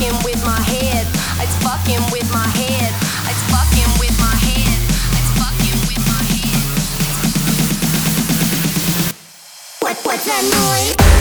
fucking with my head. It's fucking with my head. It's fucking with my head. It's fucking with my head. What, what's that noise?